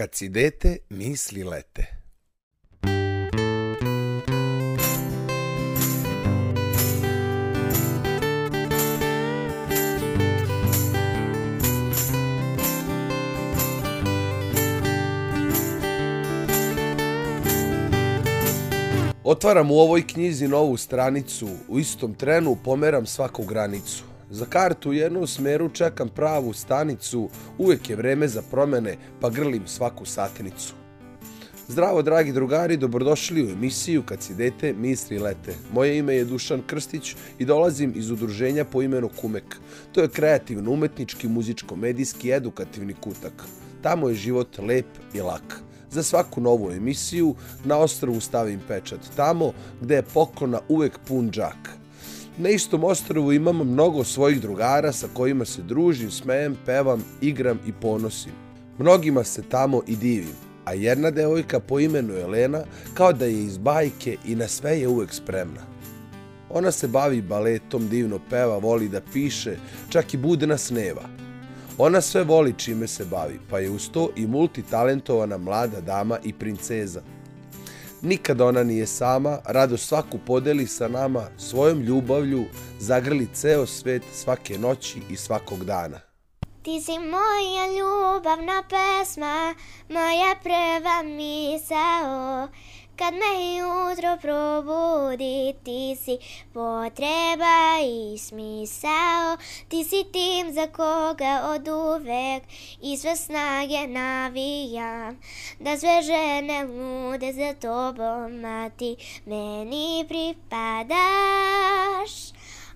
Kad si dete, misli lete. Otvaram u ovoj knjizi novu stranicu, u istom trenu pomeram svaku granicu. Za kartu u jednom smeru čekam pravu stanicu, uvijek je vreme za promene, pa grlim svaku satnicu. Zdravo, dragi drugari, dobrodošli u emisiju Kad si dete, misli lete. Moje ime je Dušan Krstić i dolazim iz udruženja po imenu Kumek. To je kreativno, umetnički, muzičko-medijski, edukativni kutak. Tamo je život lep i lak. Za svaku novu emisiju na ostrovu stavim pečat. Tamo gde je poklona uvek pun džak. Na istom ostrovu imam mnogo svojih drugara sa kojima se družim, smejem, pevam, igram i ponosim. Mnogima se tamo i divim, a jedna devojka po imenu Elena kao da je iz bajke i na sve je uvek spremna. Ona se bavi baletom, divno peva, voli da piše, čak i bude na sneva. Ona sve voli čime se bavi, pa je uz to i multitalentovana mlada dama i princeza. Nikad ona nije sama, rado svaku podeli sa nama, svojom ljubavlju zagrli ceo svet svake noći i svakog dana. Ti si moja ljubavna pesma, moja prva misao, kad me jutro probudi, ti si potreba i smisao. Ti si tim za koga od uvek i sve snage navijam. Da sve žene lude za tobom, a ti meni pripadaš.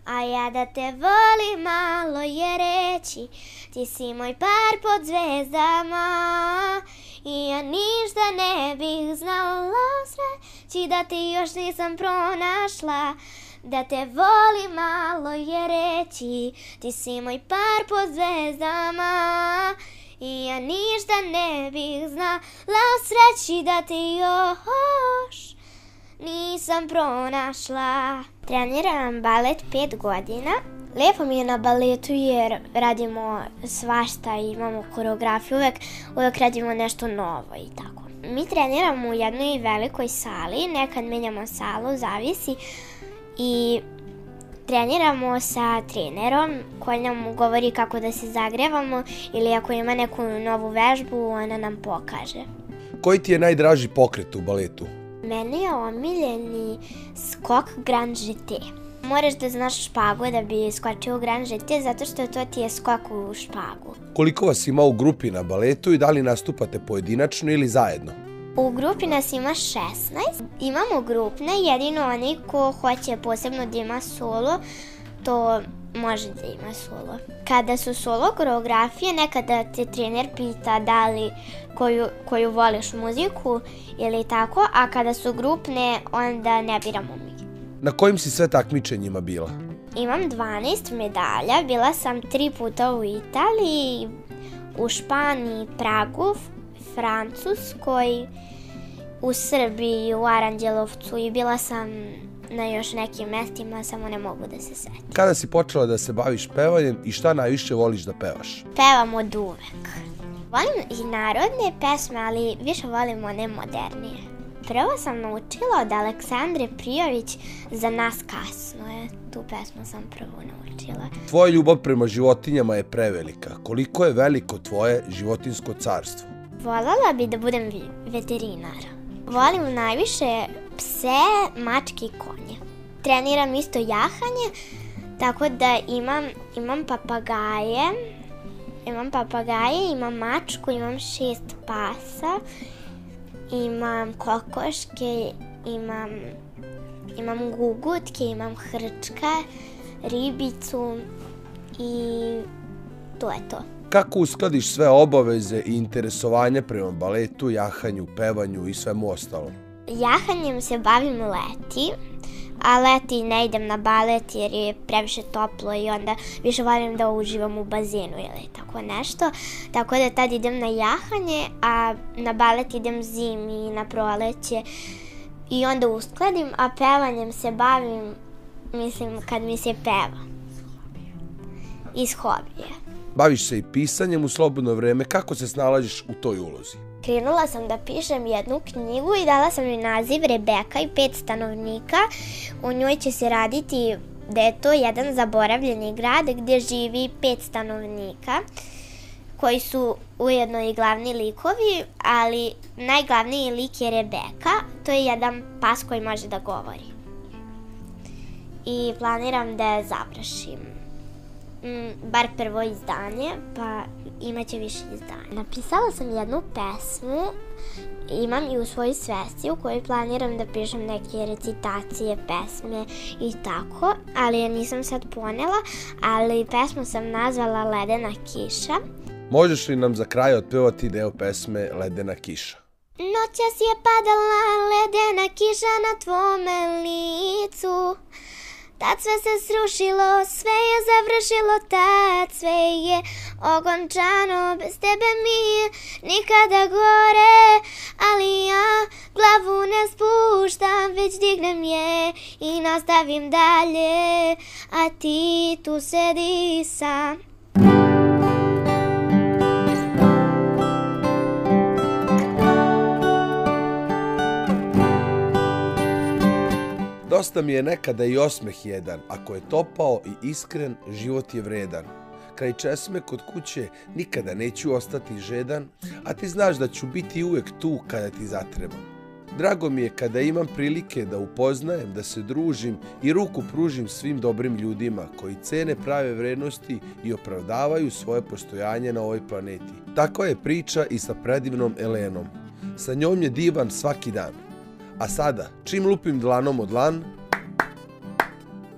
A ja da te volim malo je reći, ti si moj par pod zvezdama. I ja ništa ne bih znala sreći da ti još nisam pronašla. Da te volim malo je reći, ti si moj par pod zvezdama. I ja ništa ne bih znala sreći da ti još nisam pronašla. Treniram balet pet godina. Lepo mi je na baletu jer radimo svašta i imamo koreografiju, uvek, uvek radimo nešto novo i tako. Mi treniramo u jednoj velikoj sali, nekad menjamo salu, zavisi. I treniramo sa trenerom koji nam govori kako da se zagrevamo ili ako ima neku novu vežbu, ona nam pokaže. Koji ti je najdraži pokret u baletu? Meni je omiljeni skok Grand Jeté. Moraš da znaš špagu da bi skočio u Grand Jeté zato što to ti je skok u špagu. Koliko vas ima u grupi na baletu i da li nastupate pojedinačno ili zajedno? U grupi nas ima 16. Imamo grupne, jedino oni ko hoće posebno da ima solo, to može da ima solo. Kada su solo koreografije, nekada te trener pita da li koju, koju voliš muziku ili tako, a kada su grupne, onda ne biramo mi. Na kojim si sve takmičenjima bila? Imam 12 medalja, bila sam tri puta u Italiji, u Španiji, Pragu, Francuskoj, u Srbiji, u Aranđelovcu i bila sam na još nekim mestima, samo ne mogu da se setim. Kada si počela da se baviš pevanjem i šta najviše voliš da pevaš? Pevam od uvek. Volim i narodne pesme, ali više volim one modernije. Prvo sam naučila od Aleksandre Prijović za nas kasno je. Tu pesmu sam prvo naučila. Tvoja ljubav prema životinjama je prevelika. Koliko je veliko tvoje životinsko carstvo? Voljela bi da budem veterinar. Volim najviše pse, mačke i konje. Treniram isto jahanje, tako da imam, imam papagaje, imam papagaje, imam mačku, imam šest pasa, imam kokoške, imam, imam gugutke, imam hrčka, ribicu i to je to. Kako uskladiš sve obaveze i interesovanje prema baletu, jahanju, pevanju i svemu ostalom? Jahanjem se bavim leti, a leti ne idem na balet jer je previše toplo i onda više volim da uživam u bazenu ili tako nešto. Tako da tad idem na jahanje, a na balet idem zimi i na proleće i onda uskladim, a pevanjem se bavim, mislim, kad mi se peva. Iz hobije. Baviš se i pisanjem u slobodno vreme, kako se snalaziš u toj ulozi? Krenula sam da pišem jednu knjigu i dala sam joj naziv Rebeka i pet stanovnika. U njoj će se raditi da je to jedan zaboravljeni grad gdje živi pet stanovnika koji su ujedno i glavni likovi, ali najglavniji lik je Rebeka, to je jedan pas koji može da govori. I planiram da je završim. Mm, bar prvo izdanje, pa imaće više izdanja. Napisala sam jednu pesmu, imam i u svojoj svesti u kojoj planiram da pišem neke recitacije, pesme i tako, ali je nisam sad ponela, ali pesmu sam nazvala Ledena kiša. Možeš li nam za kraj otpevati deo pesme Ledena kiša? Noćas je padala ledena kiša na tvome licu Tad sve se srušilo, sve je završilo tad Sve je ogončano, bez tebe mi je nikada gore Ali ja glavu ne spuštam, već dignem je i nastavim dalje A ti tu sedi sam. Dosta mi je nekada i osmeh jedan, ako je topao i iskren, život je vredan. Kraj česme kod kuće nikada neću ostati žedan, a ti znaš da ću biti uvek tu kada ti zatrebam. Drago mi je kada imam prilike da upoznajem, da se družim i ruku pružim svim dobrim ljudima koji cene prave vrednosti i opravdavaju svoje postojanje na ovoj planeti. Takva je priča i sa predivnom Elenom. Sa njom je divan svaki dan. A sada, čim lupim dlanom od lan,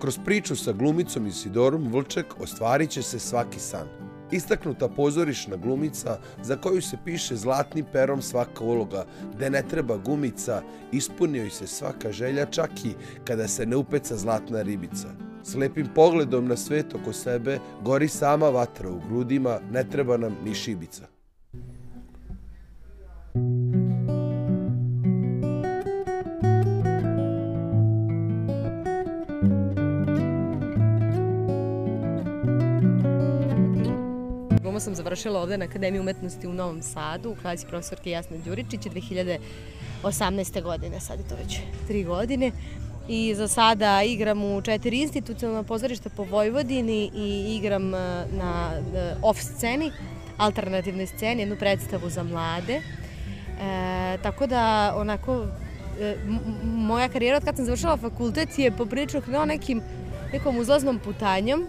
kroz priču sa glumicom Isidorom Vlček ostvarit će se svaki san. Istaknuta pozorišna glumica za koju se piše zlatnim perom svaka uloga, da ne treba gumica, ispunio joj se svaka želja čak i kada se ne upeca zlatna ribica. S lepim pogledom na svet oko sebe gori sama vatra u grudima, ne treba nam ni šibica. Sam završila ovde na Akademiji umetnosti u Novom Sadu, u klasi profesorke Jasne Đuričić 2018. godine, sad je to već tri godine. I za sada igram u četiri institucionalna pozorišta po Vojvodini i igram e, na e, off sceni, alternativnoj sceni, jednu predstavu za mlade. E, tako da, onako, e, moja karijera od kad sam završila fakultet je poprilično krenula nekim nekom uzlaznom putanjom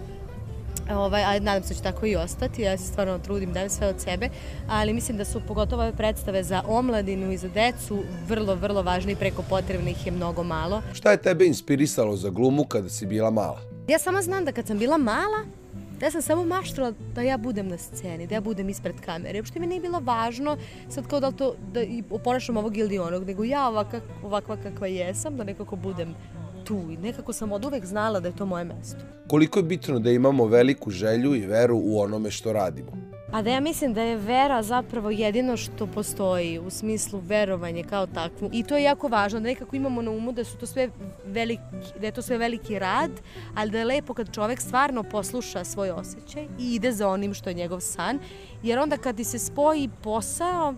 Ovaj, ali nadam se da će tako i ostati, ja se stvarno trudim, dajem sve od sebe, ali mislim da su pogotovo ove predstave za omladinu i za decu vrlo, vrlo važne i preko potrebnih je mnogo malo. Šta je tebe inspirisalo za glumu kada si bila mala? Ja samo znam da kad sam bila mala, da ja sam samo maštala da ja budem na sceni, da ja budem ispred kamere. Uopšte mi nije bilo važno sad kao da, to, da ponašam ovog ili onog, nego ja ovakva, ovakva kakva jesam, da nekako budem tu i nekako sam od uvek znala da je to moje mesto. Koliko je bitno da imamo veliku želju i veru u onome što radimo? Pa da ja mislim da je vera zapravo jedino što postoji u smislu verovanje kao takvu. I to je jako važno, da nekako imamo na umu da su to sve veliki, da je to sve veliki rad, ali da je lepo kad čovek stvarno posluša svoj osjećaj i ide za onim što je njegov san. Jer onda kad ti se spoji posao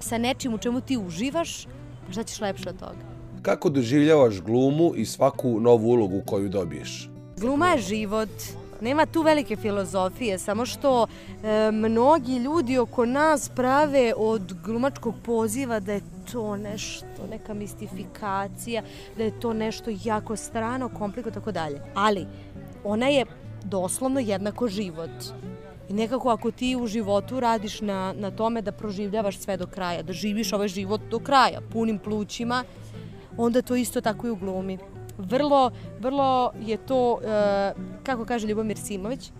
sa nečim u čemu ti uživaš, pa šta ćeš lepše od toga? Kako doživljavaš glumu i svaku novu ulogu koju dobiješ? Gluma je život, nema tu velike filozofije, samo što e, mnogi ljudi oko nas prave od glumačkog poziva da je to nešto, neka mistifikacija, da je to nešto jako strano, kompliko, tako dalje. Ali, ona je doslovno jednako život. I nekako ako ti u životu radiš na, na tome da proživljavaš sve do kraja, da živiš ovaj život do kraja, punim plućima, onda to isto tako i u glumi. Vrlo, vrlo je to, e, kako kaže Ljubomir Simović,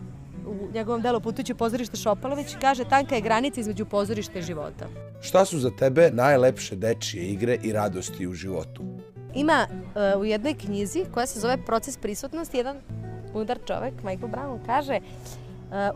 u njegovom delu Putuće pozorište Šopalović, kaže tanka je granica između pozorište i života. Šta su za tebe najlepše dečije igre i radosti u životu? Ima e, u jednoj knjizi koja se zove Proces prisutnosti, jedan mudar čovek, Michael Brown, kaže e,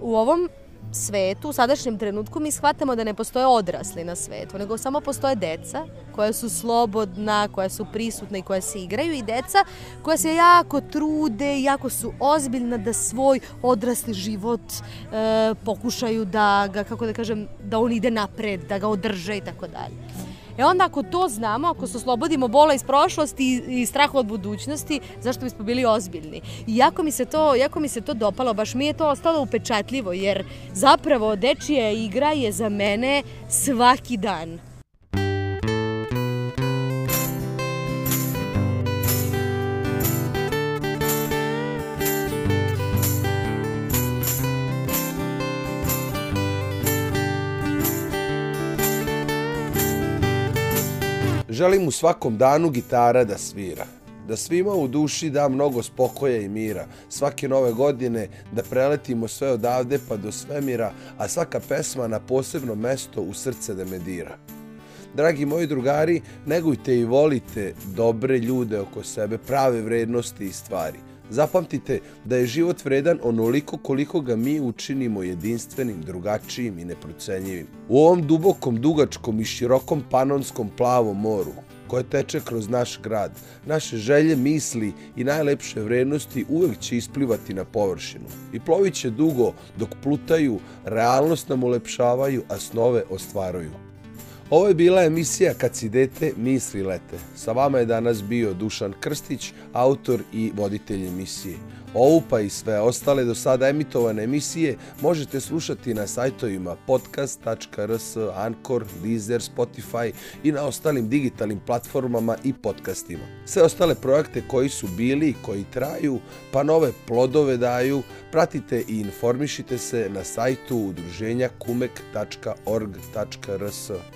u ovom svetu, u sadašnjem trenutku, mi shvatamo da ne postoje odrasli na svetu, nego samo postoje deca koja su slobodna, koja su prisutna i koja se igraju i deca koja se jako trude, jako su ozbiljna da svoj odrasli život e, pokušaju da ga, kako da kažem, da on ide napred, da ga održe i tako dalje. E onda ako to znamo, ako se oslobodimo bola iz prošlosti i straha od budućnosti, zašto bismo bili ozbiljni? I jako mi se to, jako mi se to dopalo, baš mi je to ostalo upečatljivo, jer zapravo dečija igra je za mene svaki dan. Želim u svakom danu gitara da svira. Da svima u duši da mnogo spokoja i mira. Svake nove godine da preletimo sve odavde pa do svemira, a svaka pesma na posebno mesto u srce da me dira. Dragi moji drugari, negujte i volite dobre ljude oko sebe, prave vrednosti i stvari – Zapamtite da je život vredan onoliko koliko ga mi učinimo jedinstvenim, drugačijim i neprocenjivim. U ovom dubokom, dugačkom i širokom panonskom plavom moru, koje teče kroz naš grad, naše želje, misli i najlepše vrednosti uvek će isplivati na površinu. I plovit će dugo dok plutaju, realnost nam ulepšavaju, a snove ostvaruju. Ovo je bila emisija Kad si dete, misli lete. Sa vama je danas bio Dušan Krstić, autor i voditelj emisije. Ovu pa i sve ostale do sada emitovane emisije možete slušati na sajtovima podcast.rs, Anchor, Deezer, Spotify i na ostalim digitalnim platformama i podcastima. Sve ostale projekte koji su bili i koji traju, pa nove plodove daju, pratite i informišite se na sajtu udruženja kumek.org.rs,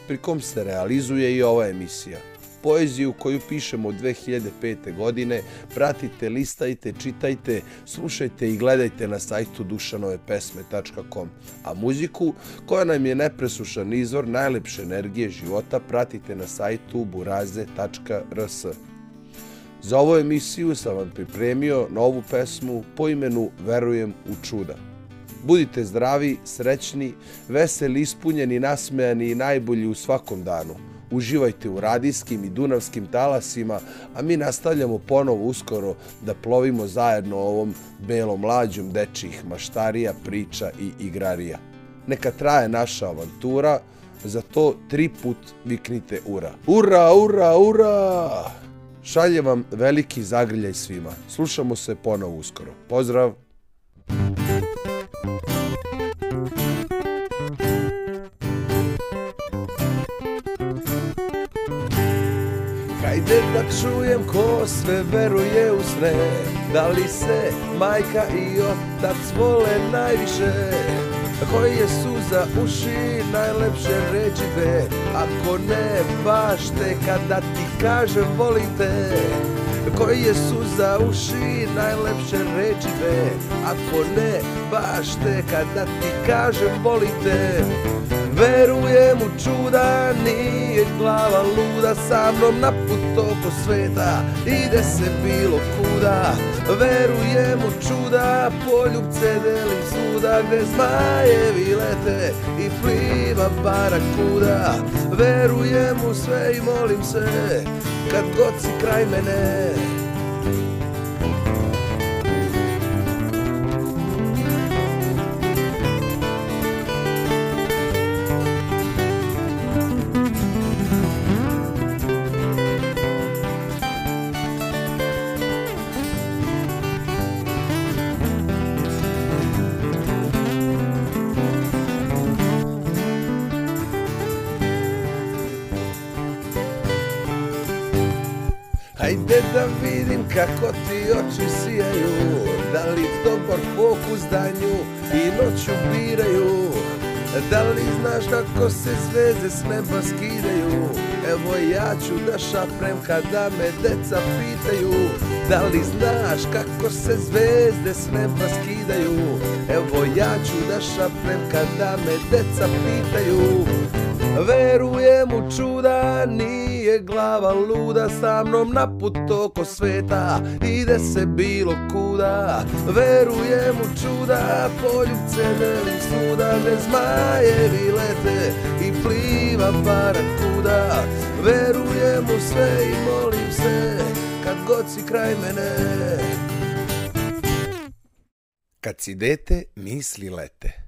prikom se realizuje i ova emisija poeziju koju pišemo od 2005. godine. Pratite, listajte, čitajte, slušajte i gledajte na sajtu dušanovepesme.com. A muziku, koja nam je nepresušan izvor najlepše energije života, pratite na sajtu buraze.rs. Za ovu emisiju sam vam pripremio novu pesmu po imenu Verujem u čuda. Budite zdravi, srećni, veseli, ispunjeni, nasmejani i najbolji u svakom danu uživajte u radijskim i dunavskim talasima, a mi nastavljamo ponovo uskoro da plovimo zajedno ovom belom lađom dečih maštarija, priča i igrarija. Neka traje naša avantura, za to tri put viknite ura. Ura, ura, ura! Šalje vam veliki zagrljaj svima. Slušamo se ponovo uskoro. Pozdrav! Da čujem ko sve veruje u sne Da li se majka i otac vole najviše? Koji je suza uši najlepše reći te Ako ne baš te kada ti kažem volim te. Koji je suza uši najlepše reći te Ako ne baš te kada ti kažem volim te. Verujem u čuda, nije glava luda Sa mnom na putu preko sveta, ide se bilo kuda. Verujem u čuda, poljubce delim svuda Gde zmajevi lete i pliva barakuda. Verujem u sve i molim se, kad god si kraj mene Hajde da vidim kako ti oči sijaju Da li dobar fokus danju i noću biraju. Da li znaš kako se zvezde s neba skidaju? Evo ja ću da šaprem kada me deca pitaju. Da li znaš kako se zvezde s neba skidaju? Evo ja ću da šaprem kada me deca pitaju njemu čuda, nije glava luda Sa mnom na put oko sveta, ide se bilo kuda. Verujem u čuda, poljubce delim svuda Ne zmajevi lete i pliva barakuda Verujem u sve i molim se, kad god si kraj mene. Kad si dete, misli lete.